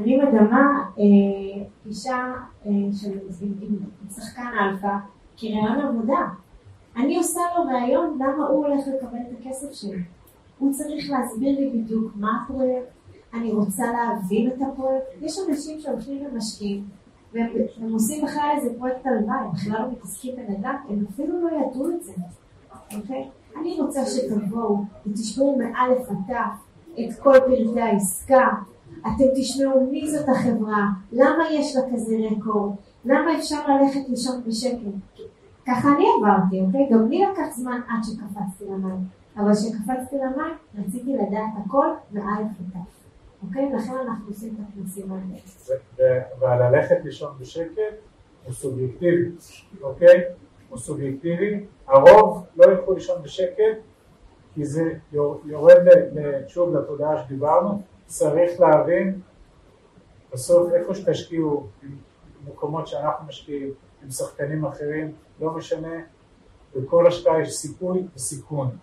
אני מדמה פגישה עם שחקן אלפא כראיון עבודה. אני עושה לו ראיון למה הוא הולך לקבל את הכסף שלי. הוא צריך להסביר לי בדיוק מה הפרויקט, אני רוצה להבין את הפרויקט. יש אנשים שהולכים ומשקיעים, והם עושים בכלל איזה פרויקט הלוואי, הם בכלל לא מתעסקים בנדל"ן, הם אפילו לא ידעו את זה, אוקיי? אני רוצה שתבואו ותשמעו מאלף עד תף את כל פרטי העסקה, אתם תשמעו מי זאת החברה, למה יש לה כזה רקורד, למה אפשר ללכת לישון בשקט. ככה אני עברתי, אוקיי? גם לי לקח זמן עד שקפצתי למים. אבל כשקפצתי למים, רציתי לדעת הכל מאלף עד אוקיי? לכן אנחנו עושים את הכנסים האלה. והללכת לישון בשקט הוא סובייקטיבי, אוקיי? הוא סובייקטיבי. הרוב לא ילכו לישון בשקט, כי זה יורד שוב לתודעה שדיברנו. צריך להבין בסוף איפה שתשקיעו, במקומות שאנחנו משקיעים, עם שחקנים אחרים, לא משנה, בכל השקעה יש סיכוי וסיכון.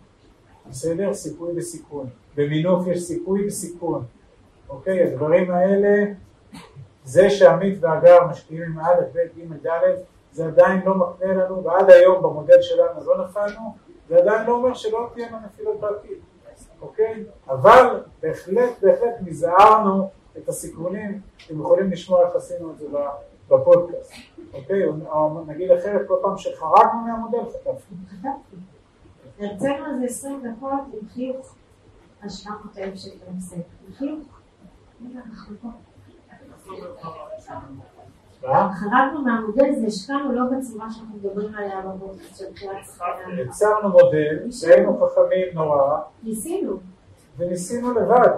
בסדר? סיכוי וסיכון. במינוף יש סיכוי וסיכון. אוקיי? הדברים האלה, זה שעמית והגר משקיעים עם א', ב', ג', ד', זה עדיין לא מקנה לנו, ועד היום במודל שלנו לא נפלנו, זה עדיין לא אומר שלא תהיינה נפילות בעתיד, אוקיי? אבל בהחלט, בהחלט נזהרנו את הסיכונים, אתם יכולים לשמוע איך עשינו את זה בפודקאסט, אוקיי? או נגיד אחרת, כל פעם שחרגנו מהמודל חטפנו. הרצינו על זה 20 דקות עם חיוך על 700 אלף שקל. עם חיוך. חרגנו מהמודל הזה, השקענו לא בצורה שאנחנו מדברים עליה בבוקר של תחילת שכר. יצרנו מודל, והיינו חכמים נורא. ניסינו. וניסינו לבד.